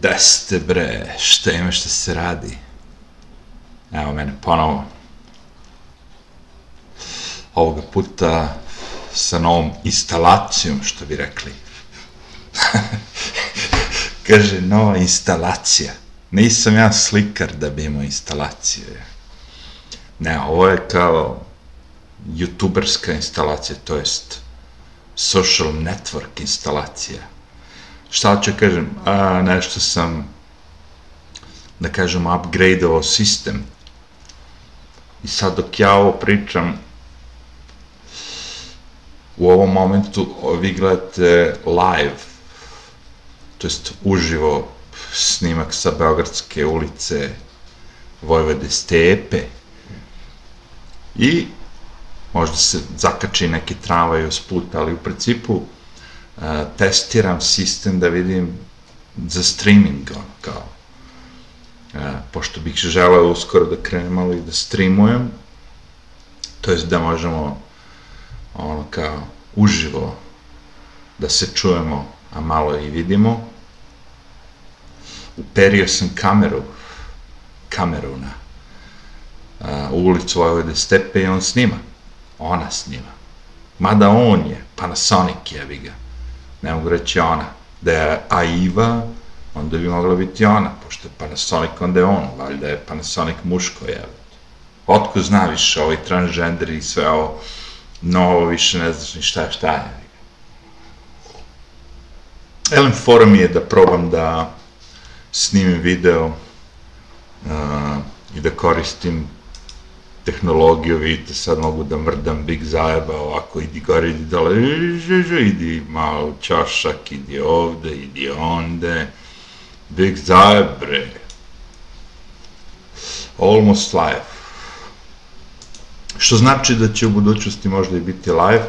Da ste bre, šta ima šta se radi? Evo mene ponovo. Ovoga puta sa novom instalacijom, što bi rekli. Kaže, nova instalacija. Nisam ja slikar da bi imao instalacije. Ne, ovo je kao youtuberska instalacija, to jest social network instalacija šta ću kažem, a, nešto sam, da kažem, upgrade-ovo sistem. I sad dok ja ovo pričam, u ovom momentu vi gledate live, to jest uživo snimak sa Beogradske ulice Vojvode Stepe i možda se zakači neki tramvaj uz put, ali u principu testiram sistem da vidim za streaming, ono, kao, a, pošto bih želeo uskoro da krenem malo i da streamujem, to jest da možemo, ono, kao, uživo da se čujemo, a malo i vidimo. Uperio sam kameru, kameru na a, u ulicu Vojvode Stepe i on snima. Ona snima. Mada on je, Panasonic jevi ga ne mogu reći ona. Da je Aiva, onda bi mogla biti ona, pošto je Panasonic, onda je on, valjda je Panasonic muško, je. Otko zna više, ovaj transgender i sve ovo novo, više ne znaš ni šta je šta je. Elem, fora mi je da probam da snimim video uh, i da koristim tehnologiju, vidite, sad mogu da mrdam Big Zajeba, ovako, idi gore, idi dole, idi malo čašak, idi ovde, idi onde, Big Zajeb, bre. Almost live. Što znači da će u budućnosti možda i biti live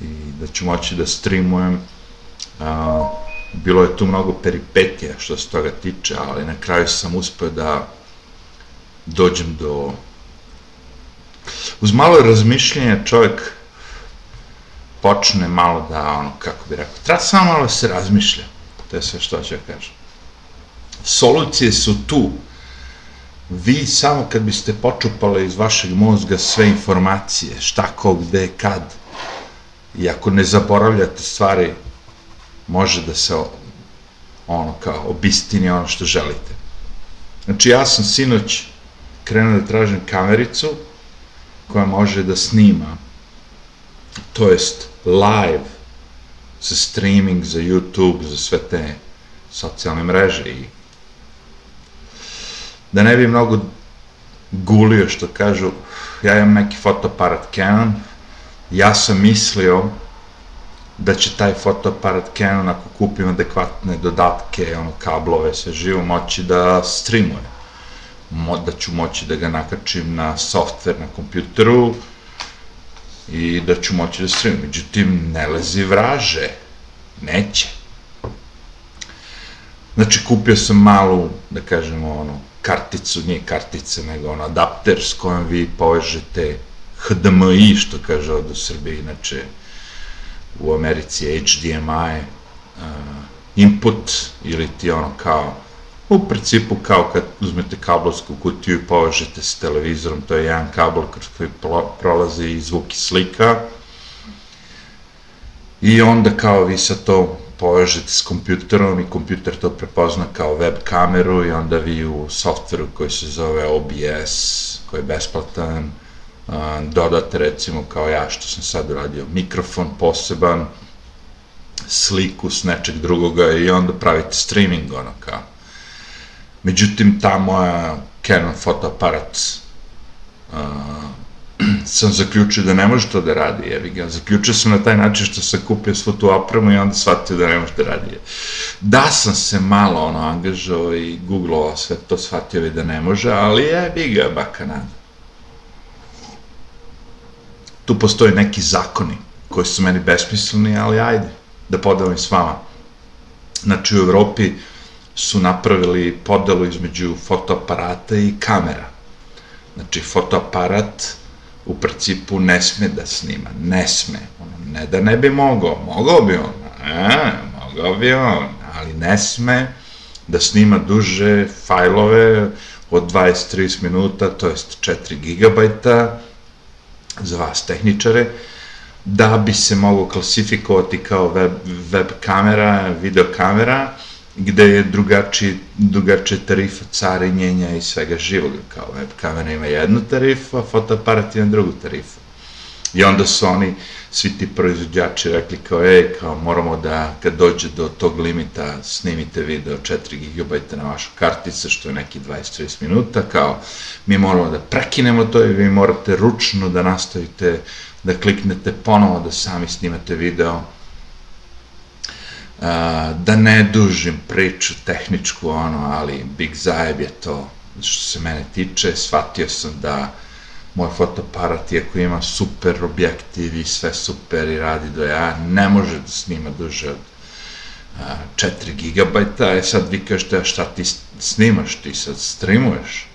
i da ću moći da streamujem. Bilo je tu mnogo peripetija što se toga tiče, ali na kraju sam uspeo da dođem do uz malo razmišljenja čovjek počne malo da, ono, kako bi rekao, treba samo malo da se razmišlja. To je sve što ću ja kažem. Solucije su tu. Vi samo kad biste počupali iz vašeg mozga sve informacije, šta, ko, gde, kad, i ako ne zaboravljate stvari, može da se ono kao obistini ono što želite. Znači ja sam sinoć krenuo da tražim kamericu, koja može da snima, to jest live za streaming, za YouTube, za sve te socijalne mreže i da ne bi mnogo gulio što kažu, ja imam neki fotoaparat Canon, ja sam mislio da će taj fotoaparat Canon ako kupim adekvatne dodatke, ono kablove, sve živo, moći da streamuje da ću moći da ga nakačim na software na kompjuteru i da ću moći da streamim. Međutim, ne lezi vraže. Neće. Znači, kupio sam malu, da kažemo, ono, karticu, nije kartica, nego ono, adapter s kojom vi povežete HDMI, što kaže ovde u Srbiji, inače, u Americi je HDMI uh, input, ili ti ono kao U principu kao kad uzmete kablovsku kutiju i povežete s televizorom, to je jedan kabel kroz koji prolazi i zvuk i slika. I onda kao vi sa to povežete s kompjuterom i kompjuter to prepozna kao web kameru i onda vi u softveru koji se zove OBS, koji je besplatan, dodate recimo kao ja što sam sad uradio mikrofon poseban, sliku s nečeg drugoga i onda pravite streaming ono kao Međutim, ta moja Canon fotoaparat uh, sam zaključio da ne može to da radi, jevi ga. Zaključio sam na taj način što sam kupio svu tu opremu i onda shvatio da ne može da radi. Da sam se malo ono angažao i googlovao sve to, shvatio bi da ne može, ali jevi ga, baka nada. Tu postoje neki zakoni koji su meni besmisleni, ali ajde, da podelim s vama. Znači, u Evropi su napravili podelu između fotoaparata i kamera. Znači, fotoaparat u principu ne sme da snima, ne sme. Ono, ne da ne bi mogao, mogao bi on, a, mogao bi on, ali ne sme, da snima duže fajlove od 20-30 minuta, to jest 4 gigabajta za vas tehničare, da bi se mogo klasifikovati kao web, web kamera, video kamera, gde je drugačiji, drugačije tarifa carinjenja i svega živoga, kao web kamera ima jednu tarifu, a fotoaparat ima drugu tarifu. I onda su oni, svi ti proizvođači rekli kao, ej, kao moramo da, kad dođe do tog limita, snimite video 4 GB na vašu karticu, što je neki 20-30 minuta, kao, mi moramo da prekinemo to i vi morate ručno da nastavite, da kliknete ponovo da sami snimate video, da ne dužim priču tehničku, ono, ali Big Zajeb je to, što se mene tiče, shvatio sam da moj fotoaparat, iako ima super objektiv i sve super i radi do ja, ne može da snima duže od 4 gigabajta, e sad vi kažete, šta ti snimaš, ti sad streamuješ?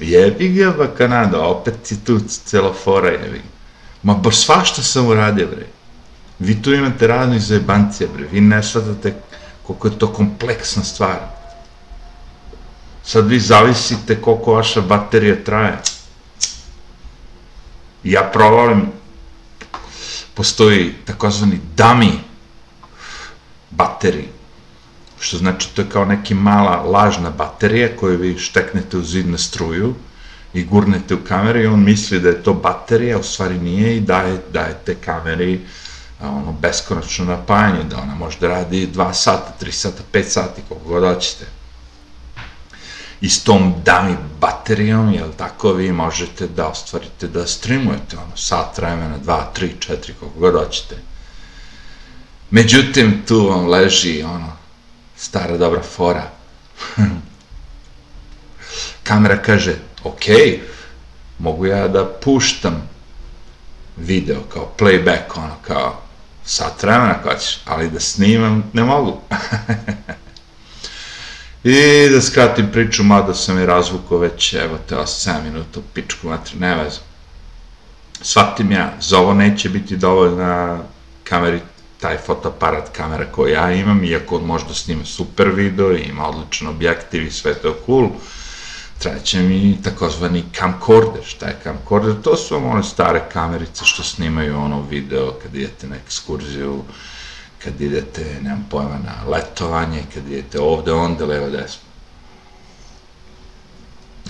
Jebi ga, Kanada, opet je tu cela fora, jebi. Ma baš svašta sam uradio, bre. Vi tu imate raznih zajebancija, bre. Vi ne shvatate koliko je to kompleksna stvar. Sad vi zavisite koliko vaša baterija traje. Ja provalim, postoji takozvani dummy baterij, što znači to je kao neki mala lažna baterija koju vi šteknete u zid na struju i gurnete u kameru i on misli da je to baterija, u stvari nije i daje, dajete kameri ono, beskonačno napajanje, da ona može da radi 2 sata, 3 sata, 5 sati, koliko god hoćete. I s tom dami baterijom, jel tako, vi možete da ostvarite da streamujete, ono, sat vremena, 2, 3, 4, koliko god hoćete. Međutim, tu vam leži, ono, stara dobra fora. Kamera kaže, ok, mogu ja da puštam video kao playback, ono, kao sat vremena ako ćeš, ali da snimam ne mogu. I da skratim priču, mada sam je razvukao već, evo te, 7 minuta pičku matri, ne vezam. Shvatim ja, za ovo neće biti dovoljna kameri, taj fotoaparat kamera koju ja imam, iako možda snima super video i ima odličan objektiv i sve to cool, treće mi takozvani camcorder. Šta je camcorder? To su one stare kamerice što snimaju ono video kad idete na ekskurziju, kad idete, nemam pojma, na letovanje, kad idete ovde, onda, levo, desno.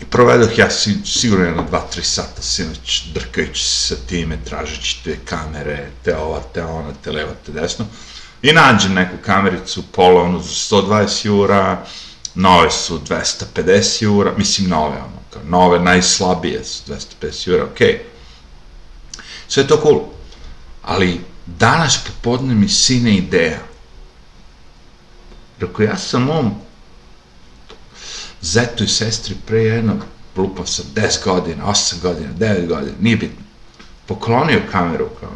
I provedoh ja si, sigurno jedno dva, tri sata sinoć drkajući se sa time, tražeći te kamere, te ova, te ona, te levo, te desno. I nađem neku kamericu polovnu za 120 eura, nove su 250 eura, mislim nove, ono, kao nove, najslabije su 250 eura, okej. Okay. Sve to cool. Ali danas popodne mi sine ideja. Rekao, ja sam mom zetu i sestri pre jednog, lupao sam 10 godina, 8 godina, 9 godina, nije bitno. Poklonio kameru kao.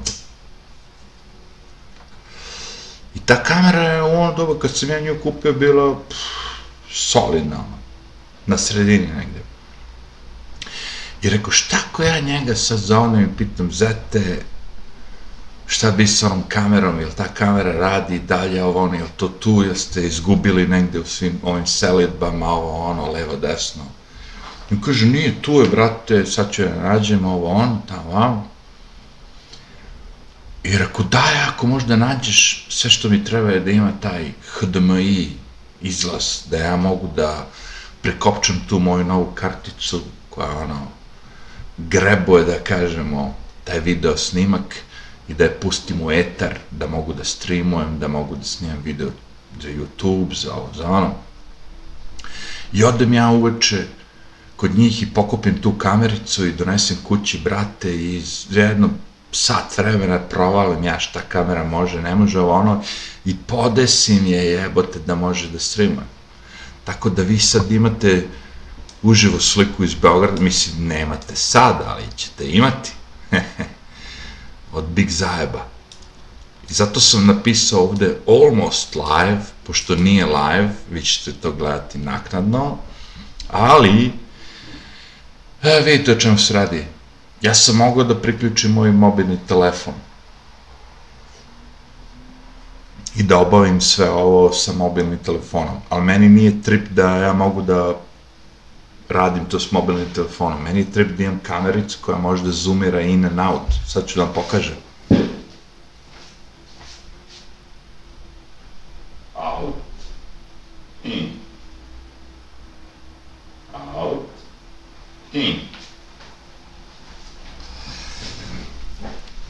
I ta kamera je u ono doba kad sam ja nju kupio bila pff, solidno, na sredini negde. I rekao, šta ko ja njega sad zovem i pitam, zete, šta bi sa onom kamerom, jel ta kamera radi dalje, ovo ono, jel to tu, jel ste izgubili negde u svim ovim selitbama, ovo ono, levo, desno. I kaže, nije tu je, brate, sad ću ja nađem ovo ono, tamo, vamo. I rekao, daj, ako možda nađeš sve što mi treba je da ima taj HDMI izlaz, da ja mogu da prekopčam tu moju novu karticu koja ono grebuje da kažemo taj video snimak i da je pustim u etar, da mogu da streamujem, da mogu da snimam video za YouTube, za ovo, za ono. I odem ja uveče kod njih i pokupim tu kamericu i donesem kući brate i jedno sat vremena provalim ja šta kamera može, ne može ovo ono i podesim je jebote da može da streamuje. Tako da vi sad imate uživo sliku iz Beograda, mislim nemate sad, ali ćete imati. Od Big Zajeba. I zato sam napisao ovde almost live, pošto nije live, vi ćete to gledati naknadno, ali e, vidite o čemu se radi ja sam mogao da priključim moj mobilni telefon. i da obavim sve ovo sa mobilnim telefonom. Ali meni nije trip da ja mogu da radim to s mobilnim telefonom. Meni je trip da imam kamericu koja može da zoomira in and out. Sad ću da vam pokažem. Out. In. Out. In.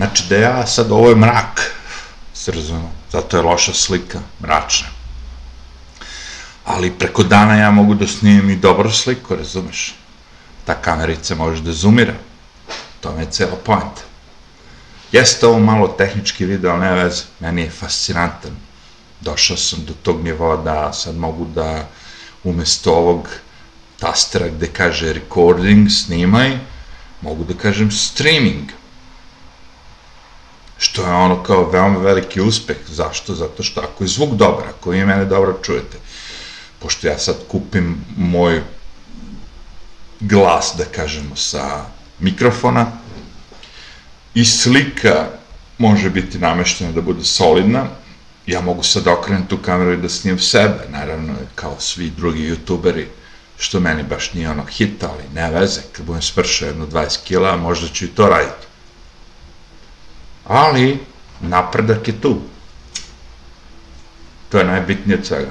Znači da ja sad, ovo je mrak, razumemo, zato je loša slika, mračna. Ali preko dana ja mogu da snimim i dobru sliku, razumeš? Ta kamerica može da zoomira. To mi je cela point. Jeste ovo malo tehnički video, ali ne veze, meni je fascinantan. Došao sam do tog nivoa da sad mogu da umesto ovog tastera gde kaže recording, snimaj, mogu da kažem streaming što je ono kao veoma veliki uspeh. Zašto? Zato što ako je zvuk dobar, ako vi mene dobro čujete, pošto ja sad kupim moj glas, da kažemo, sa mikrofona, i slika može biti nameštena da bude solidna, ja mogu sad okrenem tu kameru i da snimam sebe, naravno, kao svi drugi youtuberi, što meni baš nije ono hit, ali ne veze, kad budem spršao jedno 20 kila, možda ću i to raditi ali napredak je tu. To je najbitnije od svega.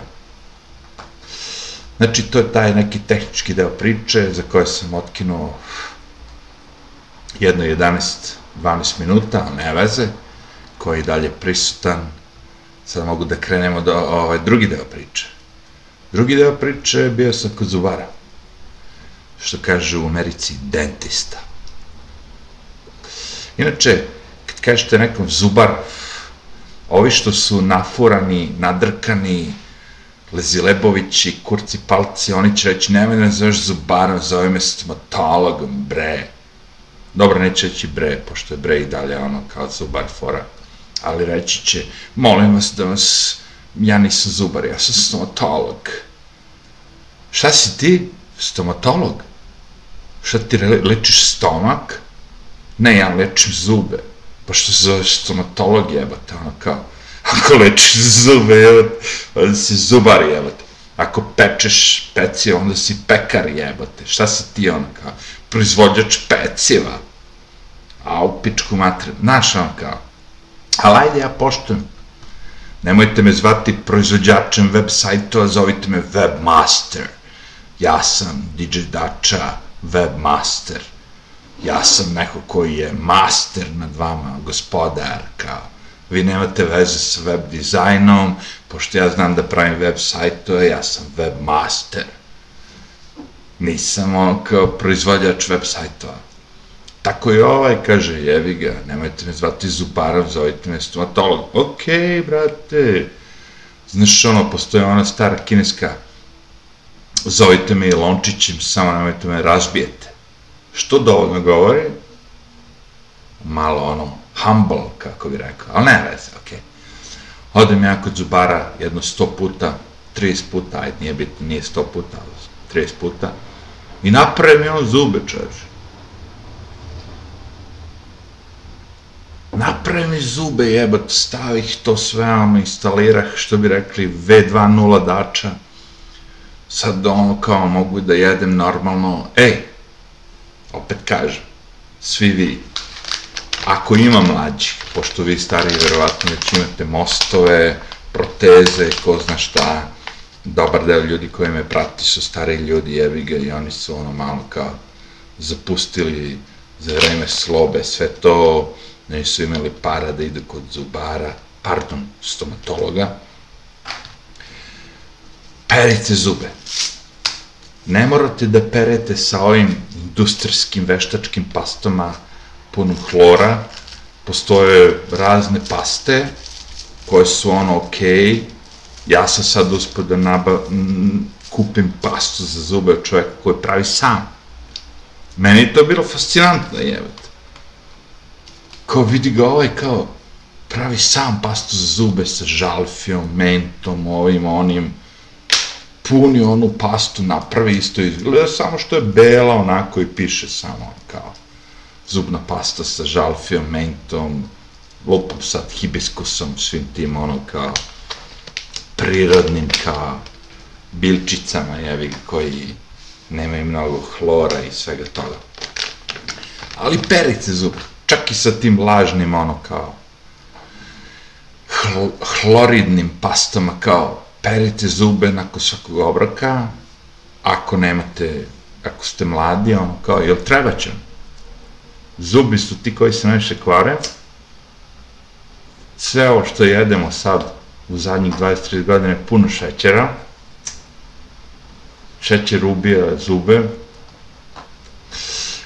Znači, to je taj neki tehnički deo priče za koje sam otkinuo jedno 11-12 minuta, ali ne veze, koji je dalje prisutan. Sad mogu da krenemo do ovaj, drugi deo priče. Drugi deo priče je bio sa kod zubara. Što kaže u Americi dentista. Inače, kažete nekom zubar, ovi što su nafurani, nadrkani, Lezilebovići, kurci palci, oni će reći, nemoj da zoveš zubarom, zove me stomatologom, bre. Dobro, neće reći bre, pošto je bre i dalje ono kao zubar fora. Ali reći će, molim vas da vas, ja nisam zubar, ja sam stomatolog. Šta si ti? Stomatolog? Šta ti lečiš stomak? Ne, ja lečim zube pa što se zove stomatolog jebate, ono kao, ako lečiš zube jebate, onda si zubar jebate, ako pečeš peciva, onda si pekar jebate, šta si ti ono kao, proizvođač peciva, a u pičku matri, znaš ono kao, ali ajde ja poštujem, nemojte me zvati proizvođačem web sajtova, zovite me webmaster, ja sam DJ Dača, webmaster, ja sam neko koji je master nad vama, gospodar, kao, vi nemate veze sa web dizajnom, pošto ja znam da pravim web sajtove, ja sam web master. Nisam on kao proizvodjač web sajtova. Tako i ovaj kaže, jevi ga, nemojte me zvati Zubarov, zovite me stomatolog. Okej, okay, brate. Znaš, ono, postoje ona stara kineska, zovite me lončićem, samo nemojte me razbijete što dovoljno govori, malo ono, humble, kako bi rekao, ali ne veze, okej. Odem ja kod zubara jedno sto puta, 30 puta, ajde, nije bitno, nije sto puta, ali 30 puta, i napravi mi on zube, čovječe. Napravi mi zube, jebat, stavih to sve, ono, instalirah, što bi rekli, V2.0 dača, sad ono kao mogu da jedem normalno, ej, opet kažem, svi vi, ako ima mlađi, pošto vi stariji verovatno već imate mostove, proteze, ko zna šta, dobar deo ljudi koji me prati su stari ljudi, jebi ga, i oni su ono malo kao zapustili za vreme slobe, sve to, nisu imali para da idu kod zubara, pardon, stomatologa, perite zube. Ne morate da perete sa ovim industrijskim veštačkim pastama puno hlora, postoje razne paste koje su ono okej, okay. ja sam sad uspio da naba, kupim pastu za zube od čoveka koji pravi sam. Meni je to bilo fascinantno, jevet. Kao vidi ga ovaj kao pravi sam pastu za zube sa žalfijom, mentom, ovim, onim, puni onu pastu, napravi isto izgleda, samo što je bela onako i piše samo kao zubna pasta sa žalfijom, mentom, lupom sad, hibiskusom, svim tim ono kao prirodnim kao bilčicama, jevi koji nemaju mnogo hlora i svega toga. Ali perite zub, čak i sa tim lažnim, ono, kao, hl hloridnim pastama, kao, perite zube nakon svakog obroka, ako nemate, ako ste mladi, ono, kao, jel treba će? Zubi su ti koji se najviše kvare, sve ovo što jedemo sad u zadnjih 23 godine puno šećera, šećer ubija zube,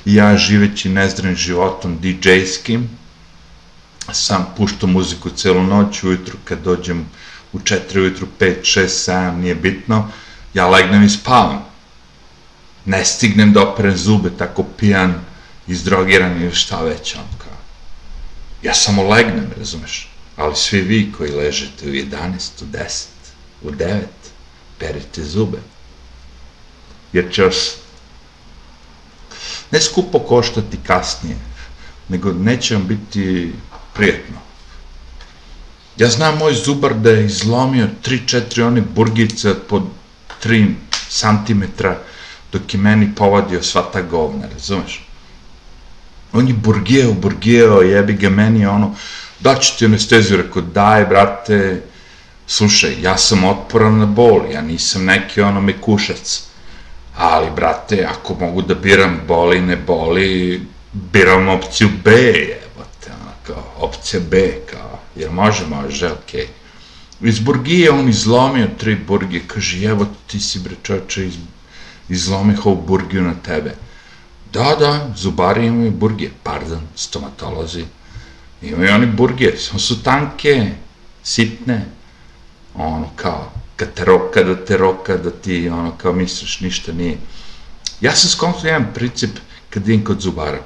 ja živeći nezdravim životom DJ-skim, sam puštam muziku celu noć, ujutru kad dođem u 4 ujutru, 5, 6, 7, nije bitno, ja legnem i spavam. Ne stignem da operem zube tako pijan, izdrogiran ili šta već, on kao. Ja samo legnem, razumeš? Ali svi vi koji ležete u 11, u 10, u 9, perite zube. Jer će vas ne skupo koštati kasnije, nego neće vam biti prijetno. Ja znam moj zubar da je izlomio 3-4 one burgice pod 3 cm dok je meni povadio sva ta govna, razumeš? On je burgijeo, burgijeo, jebi ga meni ono, daću ti anesteziju, rekao, daj, brate, slušaj, ja sam otporan na bol, ja nisam neki ono mekušac, ali, brate, ako mogu da biram boli, ne boli, biram opciju B, jebote, ono, kao, opcija B, kao, jer može, može, okej. Okay. Iz Burgije on izlomio tri burgije, kaže, evo ti si bre čoče, iz, izlomih ovu burgiju na tebe. Da, da, zubari imaju burgije, pardon, stomatolozi, Imaju oni burgeri, samo su tanke, sitne, ono kao, kad te roka, da te roka, da ti ono kao misliš ništa nije. Ja sam skonto jedan princip kad idem kod zubara.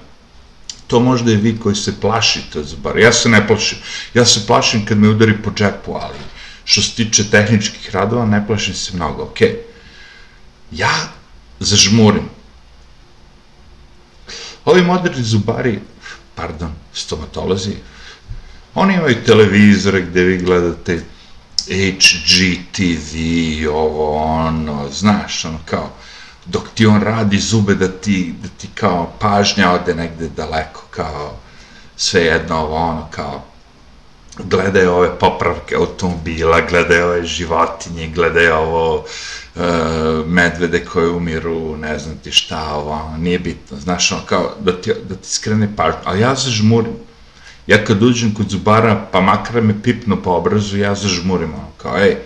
To možda je vi koji se plašite zubara. Ja se ne plašim. Ja se plašim kad me udari po džepu, ali što se tiče tehničkih radova, ne plašim se mnogo. Ok. Ja zažmurim. Ovi moderni zubari, pardon, stomatolozi, oni imaju televizore gde vi gledate HGTV, ovo, ono, znaš, ono, kao, dok ti on radi zube da ti, da ti kao pažnja ode negde daleko, kao, sve jedno ovo, ono, kao, gledaju ove popravke automobila, gledaju ove životinje, gledaju ovo e, medvede koje umiru, ne znam ti šta, ovo, nije bitno, znaš, ono, kao, da ti, da ti skrene pažnju, ali ja zažmurim, ja kad uđem kod zubara, pa makar me pipnu po obrazu, ja zažmurim, ono, kao, ej,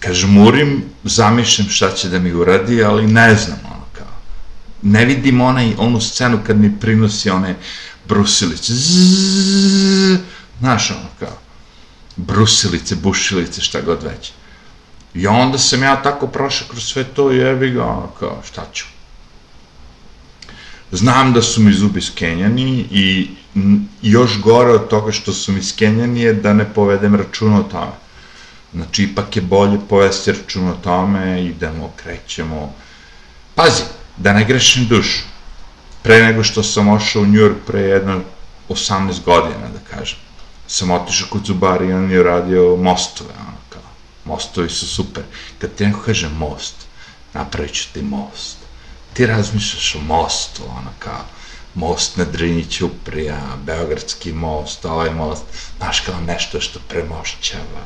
kad žmurim, zamišljam šta će da mi uradi, ali ne znam, ono, kao, ne vidim onaj, onu scenu kad mi prinosi one brusilice, Znaš, ono, kao, brusilice, bušilice, šta god već. I onda sam ja tako prošao kroz sve to jebi ga, ono, kao, šta ću? Znam da su mi zubi skenjani i još gore od toga što su mi skenjani je da ne povedem računa o tome. Znači, ipak je bolje povesti račun o tome, idemo, krećemo. Pazi, da ne grešim dušu. Pre nego što sam ošao u York pre jedno 18 godina, da kažem sam otišao kod zubara i on je radio mostove, ono, kao, mostovi su super. Kad ti neko kaže most, napravit ću ti most. Ti razmišljaš o mostu, ono, kao, most na Drini Ćuprija, Beogradski most, ovaj most, znaš, kao nešto što premošćava,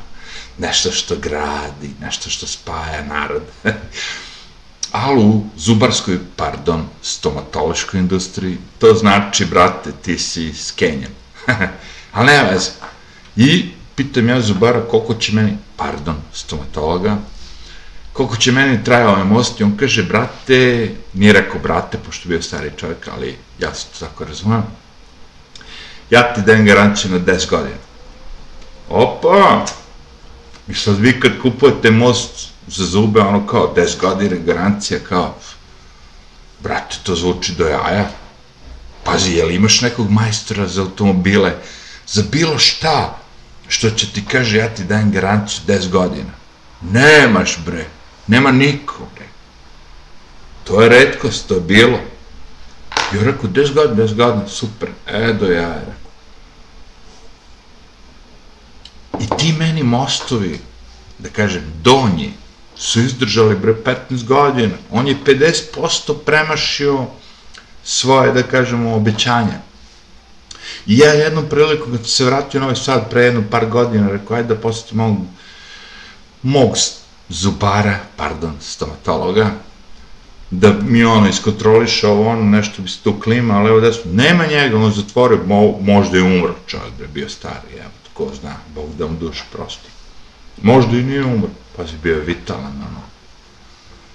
nešto što gradi, nešto što spaja narod. Ali u zubarskoj, pardon, stomatološkoj industriji, to znači, brate, ti si skenjan. Ali nema veze. I pitam ja Zubara koliko će meni, pardon, stomatologa, koliko će meni traja ovaj most i on kaže, brate, nije rekao brate, pošto bio stari čovjek, ali ja se to tako razumem, ja ti dajem garanciju na 10 godina. Opa! I sad vi kad kupujete most za zube, ono kao 10 godina garancija, kao, brate, to zvuči do jaja. Pazi, jel imaš nekog majstora za automobile, za bilo šta što će ti kaže ja ti dajem garanciju 10 godina. Nemaš bre, nema niko bre. To je redkost, to je bilo. I on rekao, 10 godina, 10 godina, super, e do ja, rekao. I ti meni mostovi, da kažem, donji, su izdržali bre 15 godina. On je 50% premašio svoje, da kažemo, obećanja. I ja jednom priliku, kad se vratio na ovaj sad, pre jedno par godina, rekao, ajde da posetim mog, mog zubara, pardon, stomatologa, da mi ono iskontroliše ovo, ono, nešto bi se tu klima, ali evo desno, nema njega, on zatvorio, mo, možda je umro čovjek, je bio stari, evo, ko zna, Bog da mu dušu prosti. Možda i nije umro, pa si bio vitalan, ono,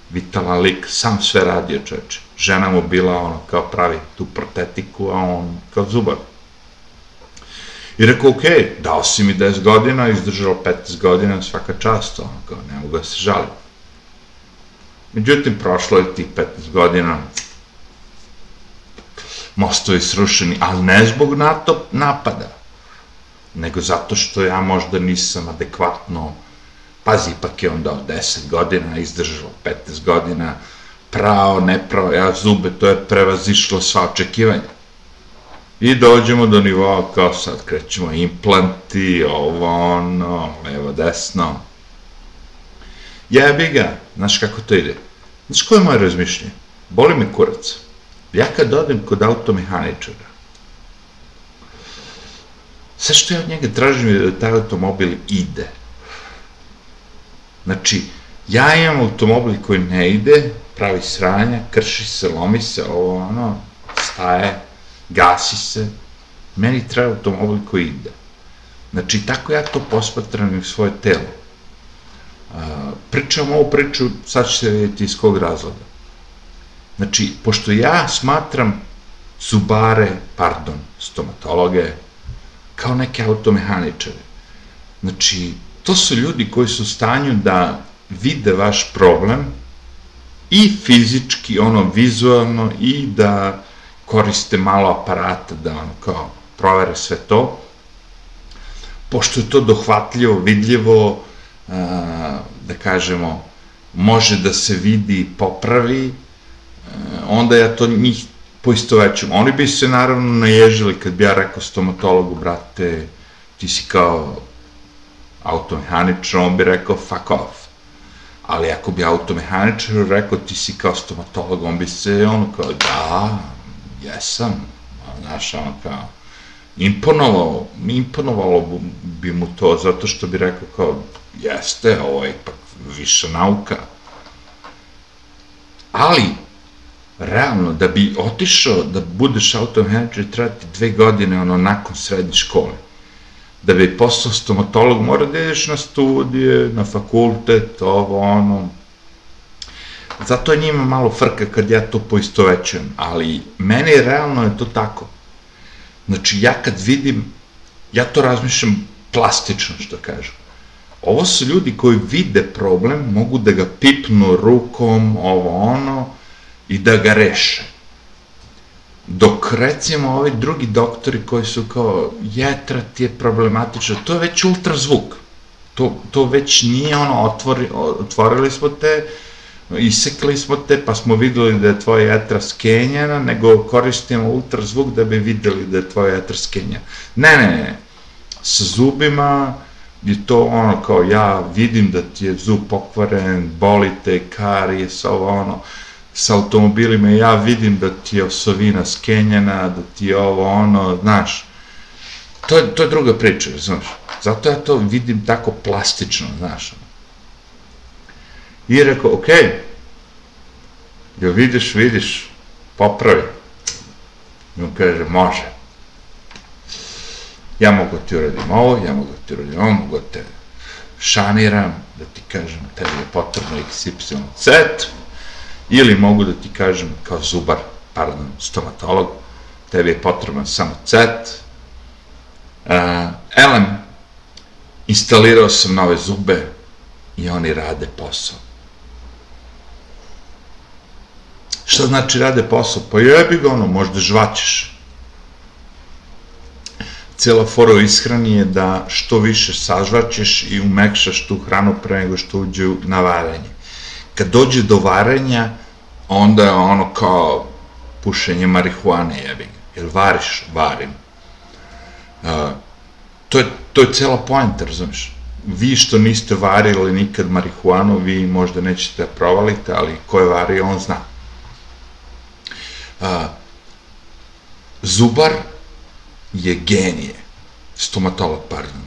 vitalan lik, sam sve radio čoveče. Žena mu bila ono, kao pravi tu protetiku, a on kao zubar. I rekao, ok, dao si mi 10 godina, izdržao 15 godina, svaka čast, ono, kao, ne mogu da se žalim. Međutim, prošlo je tih 15 godina, mostovi srušeni, ali ne zbog NATO napada, nego zato što ja možda nisam adekvatno, pazi, ipak je on dao 10 godina, izdržao 15 godina, prao, ne prao, ja zube, to je prevazišlo sva očekivanja. I dođemo do nivoa kao sad krećemo implanti, ovo, ono, levo, desno. Jebi ga, znaš kako to ide. Znaš koje je moje razmišljenje? Boli me kurac. Ja kad odem kod automehaničara, sve što ja od njega tražim je da taj automobil ide. Znači, ja imam automobil koji ne ide, pravi sranja, krši se, lomi se, ovo, ono, staje, gasi se, meni treba automobil koji ide. Znači, tako ja to posmatram i u svoje telo. pričam ovu priču, sad ćete vidjeti iz kog razloga. Znači, pošto ja smatram zubare, pardon, stomatologe, kao neke automehaničare. Znači, to su ljudi koji su u stanju da vide vaš problem i fizički, ono, vizualno i da koriste malo aparata da ono kao provere sve to. Pošto je to dohvatljivo, vidljivo, da kažemo, može da se vidi popravi, onda ja to njih poistovećujem. Oni bi se naravno naježili kad bi ja rekao stomatologu, brate, ti si kao automehaničar, on bi rekao fuck off. Ali ako bi automehaničar rekao ti si kao stomatolog, on bi se ono kao da, jesam, znaš, ono kao, imponovalo, imponovalo bi mu to, zato što bi rekao kao, jeste, ovo je ipak viša nauka. Ali, realno, da bi otišao da budeš automehaničar, treba ti dve godine, ono, nakon srednje škole. Da bi postao stomatolog, mora da ideš na studije, na fakultet, ovo, ono, Zato je njima malo frka kad ja to poistovećujem, ali meni realno je to tako. Znači, ja kad vidim, ja to razmišljam plastično, što kažem. Ovo su ljudi koji vide problem, mogu da ga pipnu rukom, ovo ono, i da ga reše. Dok recimo ovi drugi doktori koji su kao jetra ti je problematično, to je već ultrazvuk. To, to već nije ono, otvori, otvorili smo te, isekli smo te pa smo videli da je tvoja jetra skenjena, nego koristimo ultrazvuk da bi videli da je tvoja jetra skenjena. Ne, ne, ne, sa zubima je to ono kao ja vidim da ti je zub pokvaren, boli te, karijes, ovo ono, sa automobilima ja vidim da ti je osovina skenjena, da ti je ovo ono, znaš, to je, to je druga priča, znaš, zato ja to vidim tako plastično, znaš, I rekao, ok, jel vidiš, vidiš, popravi. I on kaže, može. Ja mogu da ti uradim ovo, ja mogu da ti uradim ovo, mogu da te šaniram, da ti kažem, tebi je potrebno XYZ, ili mogu da ti kažem, kao zubar, pardon, stomatolog, tebi je potreban samo cet. Uh, elem, instalirao sam nove zube i oni rade posao. Šta znači rade posao? Pa jebi ga ono, možda žvaćeš. Cela fora u ishrani je da što više sažvaćeš i umekšaš tu hranu pre nego što uđe na varenje. Kad dođe do varenja, onda je ono kao pušenje marihuane, jebi ga. Jel variš? Varim. Uh, to, je, to je cela poenta, razumiješ? vi što niste varili nikad marihuanu, vi možda nećete da provalite, ali ko je vario, on zna. A, zubar je genije, stomatolog, pardon.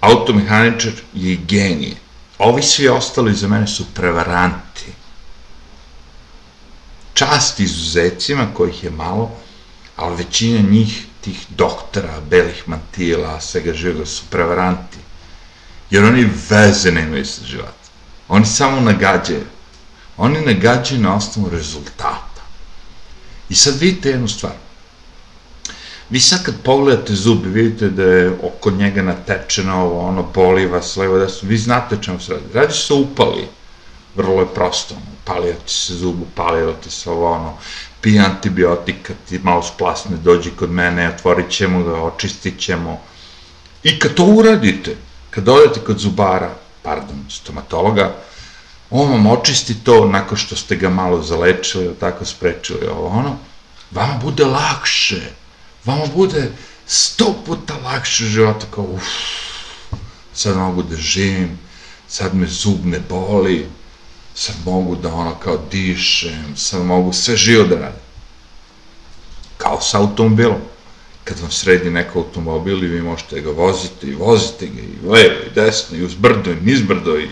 Automehaničar je genije. Ovi svi ostali za mene su prevaranti. Čast izuzecima, kojih je malo, ali većina njih, tih doktora, belih mantila, svega živoga, su prevaranti. Jer oni veze nemaju sa životom. Oni samo nagađaju. Oni nagađaju na osnovu rezultata. I sad vidite jednu stvar. Vi sad kad pogledate zubi, vidite da je oko njega natečeno ovo, ono, poliva, slevo, da su, vi znate čemu se radi. Radi se upali, vrlo je prosto, upalio ti se zub, upalio ti se ovo, ono, pije antibiotika, ti malo splasne, dođi kod mene, otvorit ćemo ga, očistit ćemo. I kad to uradite, kad odete kod zubara, pardon, stomatologa, on vam očisti to nakon što ste ga malo zalečili, tako sprečili ovo ono, vama bude lakše, vama bude sto puta lakše života kao uff, sad mogu da živim, sad me zub ne boli, sad mogu da ono kao dišem, sad mogu sve živo da radim. Kao sa automobilom. Kad vam sredi neko automobil i vi možete ga voziti i vozite ga i levo i desno i uzbrdo i nizbrdo i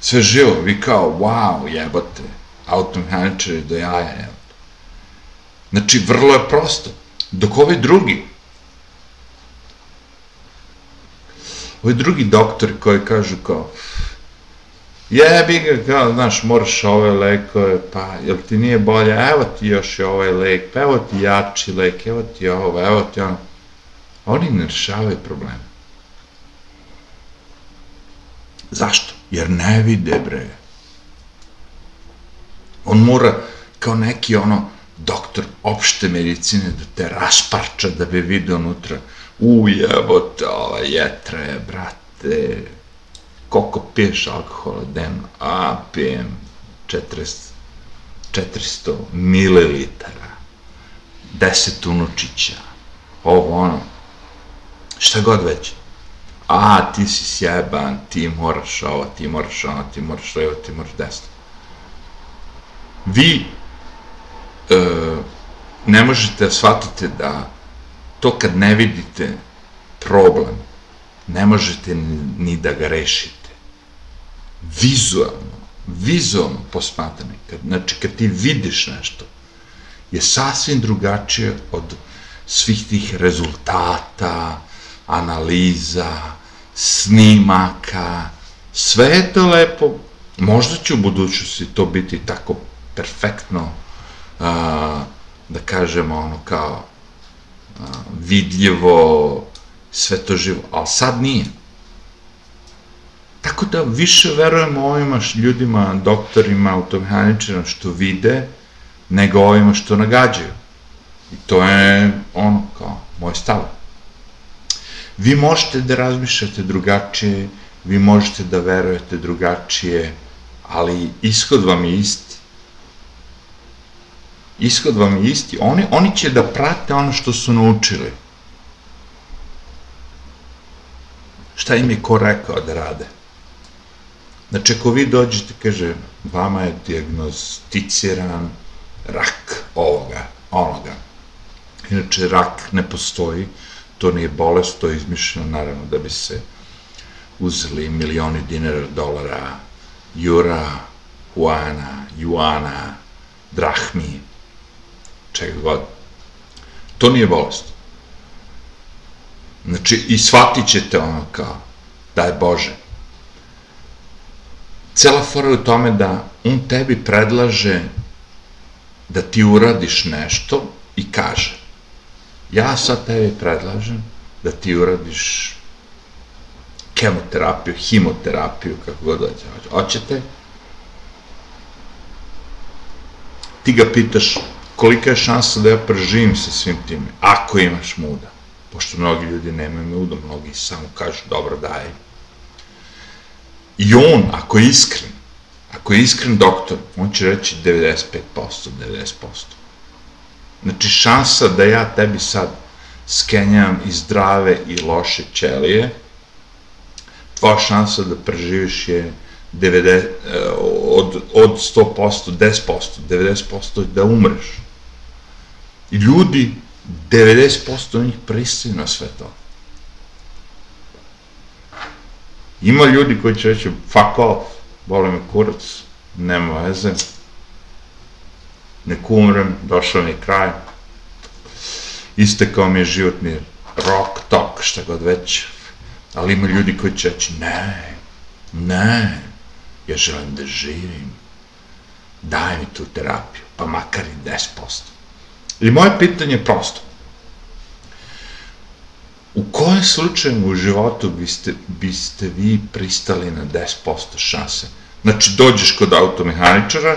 sve živo, vi kao wow jebote, automehaničari do jaja jebote. Znači vrlo je prosto. Dok ovi drugi, ovi drugi doktori koji kažu kao, jebi ga, kao, znaš, moraš ove lekove, pa, jel ti nije bolje, evo ti još ovaj lek, pa evo ti jači lek, evo ti ovo, evo ti ono. Oni ne rešavaju probleme. Zašto? Jer ne vide, bre. On mora, kao neki ono, doktor opšte medicine da te rasparča da bi vidio unutra ujebote, ova jetra je, brate, koliko piješ alkohola dnevno? A, pijem 40, 400 mililitara, 10 unučića, ovo ono, šta god već. A, ti si sjeban, ti moraš ovo, ti moraš ono, ti moraš levo, ti moraš desno. Vi e, ne možete da shvatite da to kad ne vidite problem, ne možete ni da ga rešite. Vizualno, vizualno posmatrani, kad, znači kad ti vidiš nešto, je sasvim drugačije od svih tih rezultata, analiza, snimaka, sve je to lepo, možda će u budućnosti to biti tako perfektno a, da kažemo ono kao a, vidljivo, sve to živo, ali sad nije. Tako da više verujemo ovima ljudima, doktorima, automehaničarima što vide, nego ovima što nagađaju. I to je ono kao moj stav. Vi možete da razmišljate drugačije, vi možete da verujete drugačije, ali ishod vam je isti ishod vam je isti. Oni, oni će da prate ono što su naučili. Šta im je ko rekao da rade? Znači, ako vi dođete, kaže, vama je diagnosticiran rak ovoga, onoga. Inače, rak ne postoji, to nije bolest, to je izmišljeno, naravno, da bi se uzeli milioni dinara, dolara, jura, huana, juana, drahmi, čega god. To nije bolest. Znači, i shvatit ćete ono kao, daj Bože. Cela fora je u tome da on tebi predlaže da ti uradiš nešto i kaže, ja sad tebi predlažem da ti uradiš kemoterapiju, himoterapiju, kako god dođe. Hoćete? Ti ga pitaš, kolika je šansa da ja preživim sa svim tim, ako imaš muda. Pošto mnogi ljudi nemaju muda, mnogi samo kažu, dobro, daj. I on, ako je iskren, ako je iskren doktor, on će reći 95%, 90%. Znači, šansa da ja tebi sad skenjam i zdrave i loše ćelije tvoja šansa da preživiš je 90, od, od 100%, 10%, 90% da umreš. I ljudi, 90% njih pristaju na sve to. Ima ljudi koji će reći, fuck off, boli me kurac, nema veze, nek umrem, došao mi kraj, istekao mi je životni rok, tok, šta god već, ali ima ljudi koji će reći, ne, ne, ja želim da živim, daj mi tu terapiju, pa makar i 10%. I moje pitanje je prosto, u kojem slučaju u životu biste, biste vi pristali na 10% šanse? Znači, dođeš kod automehaničara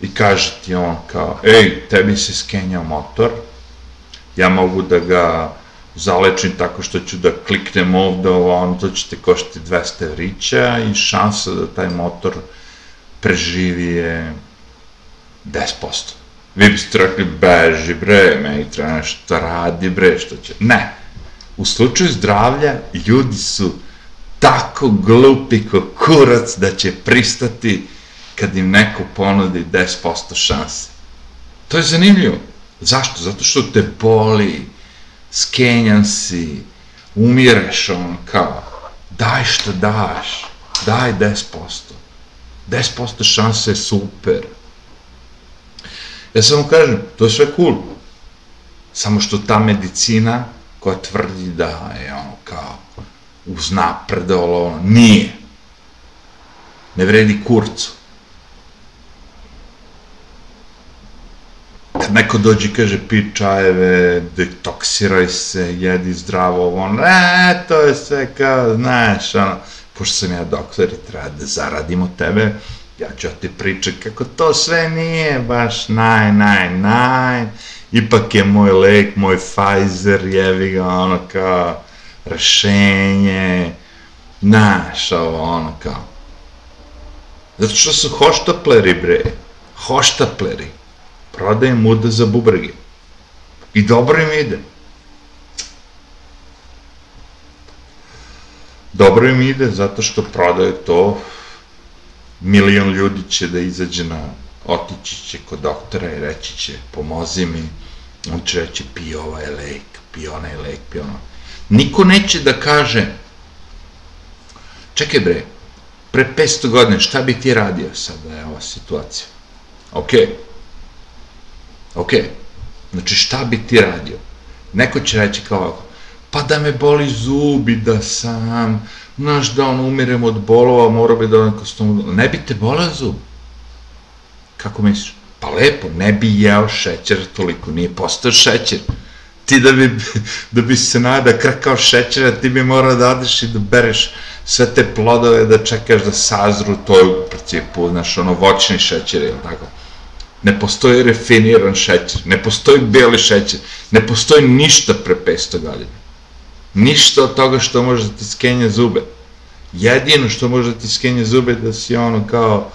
i kaže ti on kao, ej, tebi se skenjao motor, ja mogu da ga zalečim tako što ću da kliknem ovde, on, to će te koštiti 200 evrića i šansa da taj motor preživi je 10%. Vi biste rekli, beži bre, meni treba nešto radi bre, što će... Ne, u slučaju zdravlja ljudi su tako glupi ko kurac da će pristati kad im neko ponudi 10% šanse. To je zanimljivo. Zašto? Zato što te boli, skenjan si, umireš on kao, daj što daš, daj 10%. 10% šanse je super. Ja samo kažem, to je sve cool. Samo što ta medicina koja tvrdi da je ono kao uznapredovalo, ono, nije. Ne vredi kurcu. Kad neko dođe i kaže pi čajeve, detoksiraj se, jedi zdravo, ono, e, to je sve kao, znaš, ono, pošto sam ja doktor i treba da zaradim od tebe, ja ću ti pričati kako to sve nije baš naj, naj, naj, ipak je moj lek, moj Pfizer, jevi ga, ono kao, rešenje, znaš, ovo, ono kao. Zato što su hoštapleri, bre, hoštapleri, prodaje muda za bubrege. I dobro im ide. Dobro im ide zato što prodaju to, milion ljudi će da izađe na, otići će kod doktora i reći će, pomozi mi, on će reći, pi ovaj lek, pi onaj lek, pi ono. Niko neće da kaže, čekaj bre, pre 500 godina šta bi ti radio sada je ova situacija? Okay Ok, znači šta bi ti radio? Neko će reći kao ovako, pa da me boli zubi, da sam, znaš da on umirem od bolova, mora bi da onako stomu, ne bi te bolao zub? Kako misliš? Pa lepo, ne bi jeo šećer toliko, nije postao šećer. Ti da bi, da bi se nada krkao šećera, ti bi morao da odeš i da bereš sve te plodove, da čekaš da sazru, to je u principu, znaš, ono, voćni šećer, ili tako? ne postoji refiniran šećer, ne postoji beli šećer, ne postoji ništa pre 500 godina. Ništa od toga što može da ti skenja zube. Jedino što može da ti skenja zube da si ono kao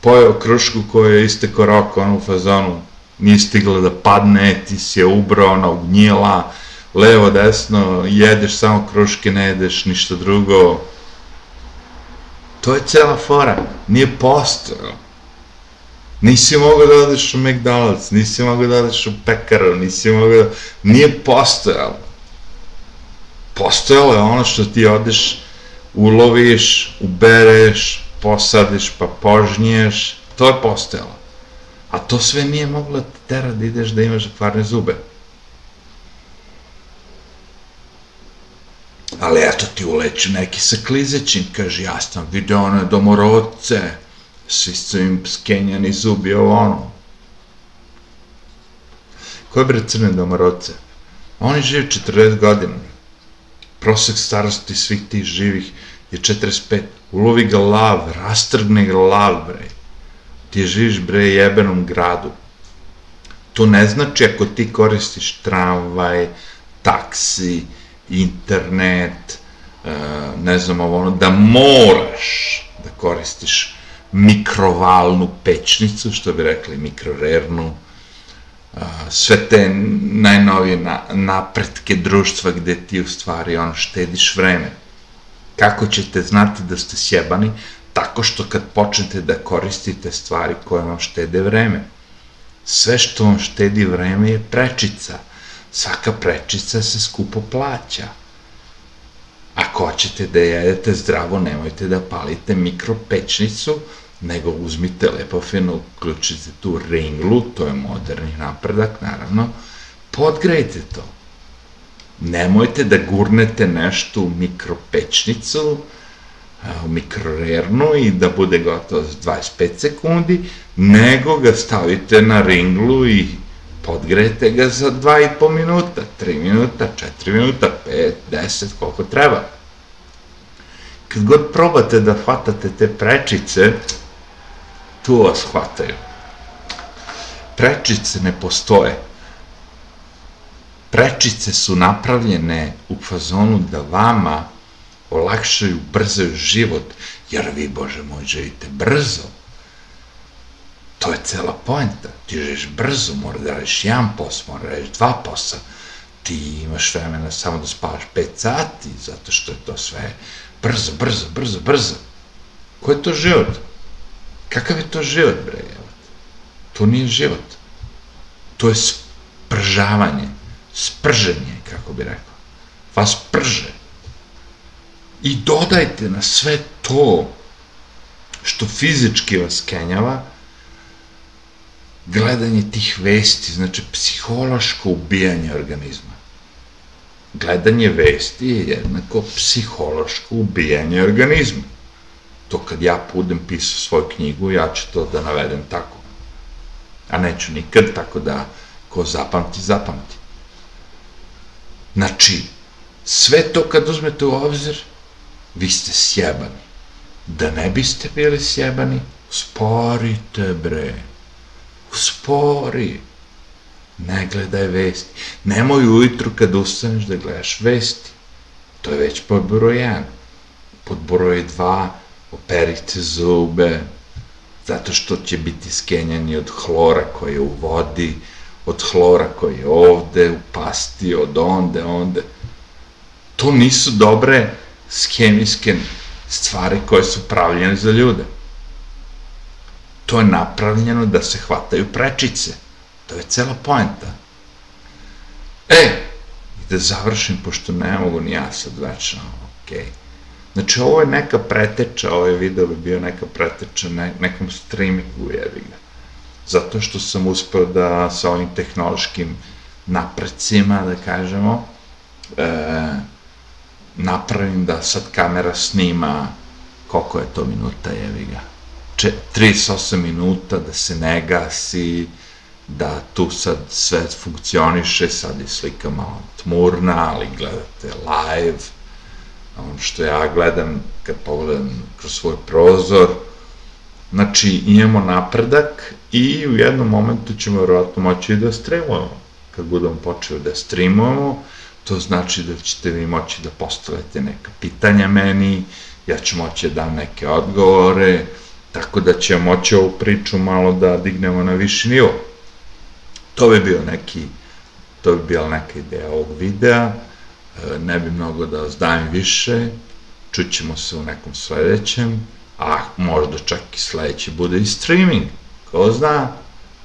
pojeo krušku koja je isteko rok, ono u fazonu, nije stigla da padne, ti si je ubrao, ona ugnjila, levo, desno, jedeš samo kruške, ne jedeš ništa drugo. To je cela fora, nije postojao. Nisi mogao da odeš u McDonald's, nisi mogao da odeš u pekaru, nisi mogao da... Nije postojalo. Postojalo je ono što ti odeš, uloviš, ubereš, posadiš, pa požnješ, to je postojalo. A to sve nije moglo te tera da ideš da imaš kvarne zube. Ali eto ti uleću neki sa klizećim, kaže, ja sam video one domorodce, svi su im skenjani zubi, ovo ono. Ko je bre crne domarodce? Oni žive 40 godina. Prosek starosti svih tih živih je 45. Ulovi ga lav, rastrgne ga lav, bre. Ti živiš, bre, jebenom gradu. To ne znači ako ti koristiš tramvaj, taksi, internet, e, ne znam ovo ono, da moraš da koristiš mikrovalnu pećnicu, što bi rekli mikrorernu, sve te najnovije napretke društva gde ti u stvari on štediš vreme. Kako ćete znati da ste sjebani? Tako što kad počnete da koristite stvari koje vam štede vreme. Sve što vam štedi vreme je prečica. Svaka prečica se skupo plaća. Ako hoćete da jedete zdravo, nemojte da palite mikropečnicu, nego uzmite lepo fino, uključite tu ringlu, to je moderni napredak, naravno, podgrejte to. Nemojte da gurnete nešto u mikropečnicu, u mikrorernu i da bude gotovo za 25 sekundi, nego ga stavite na ringlu i podgrejte ga za 2,5 minuta, 3 minuta, 4 minuta, 5, 10, koliko treba. Kad god probate da hvatate te prečice, tu vas hvataju. Prečice ne postoje. Prečice su napravljene u fazonu da vama olakšaju, brzaju život, jer vi, Bože moj, živite brzo. To je cela poenta. Ti živiš brzo, mora da radiš jedan posao, mora da radiš dva posla. Ti imaš vremena samo da spavaš 5 sati, zato što je to sve brzo, brzo, brzo, brzo. Ko je to život? Kakav je to život, bre? To nije život. To je spržavanje, sprženje, kako bi rekao. Vas prže. I dodajte na sve to što fizički vas kenjava, gledanje tih vesti, znači psihološko ubijanje organizma. Gledanje vesti je jednako psihološko ubijanje organizma. To kad ja budem pisao svoju knjigu, ja ću to da navedem tako. A neću nikad, tako da ko zapamti, zapamti. Znači, sve to kad uzmete u obzir, vi ste sjebani. Da ne biste bili sjebani, sporite bre. Uspori. Ne gledaj vesti. Nemoj ujutru kad ustaneš da gledaš vesti. To je već pod broj 1. Pod broj 2 operite zube, zato što će biti skenjani od hlora koji je u vodi, od hlora koji je ovde, u pasti, od onde, onde. To nisu dobre hemijske stvari koje su pravljene za ljude. To je napravljeno da se hvataju prečice. To je cela poenta. E, i da završim, pošto ne mogu ni ja sad večno, okej. Znači, ovo je neka preteča, ovaj video bi bio neka preteča ne, nekom streamingu, jevi ga. Zato što sam uspeo da sa ovim tehnološkim napredcima, da kažemo, e, napravim da sad kamera snima koliko je to minuta, jevi ga. 38 minuta, da se ne gasi, da tu sad sve funkcioniše, sad je slika malo tmurna, ali gledate live, ono što ja gledam kad pogledam kroz svoj prozor, znači imamo napredak i u jednom momentu ćemo verovatno moći da streamujemo. Kad budemo počeli da streamujemo, to znači da ćete vi moći da postavite neka pitanja meni, ja ću moći da dam neke odgovore, tako da će moći ovu priču malo da dignemo na viši nivo. To bi bio neki, to bi bila neka ideja ovog videa, e, ne bi mnogo da vas dajem više, čućemo se u nekom sledećem, a možda čak i sledeći bude i streaming, ko zna,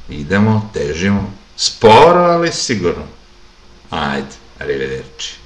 idemo, težimo, sporo, ali sigurno. Ajde, arrivederci.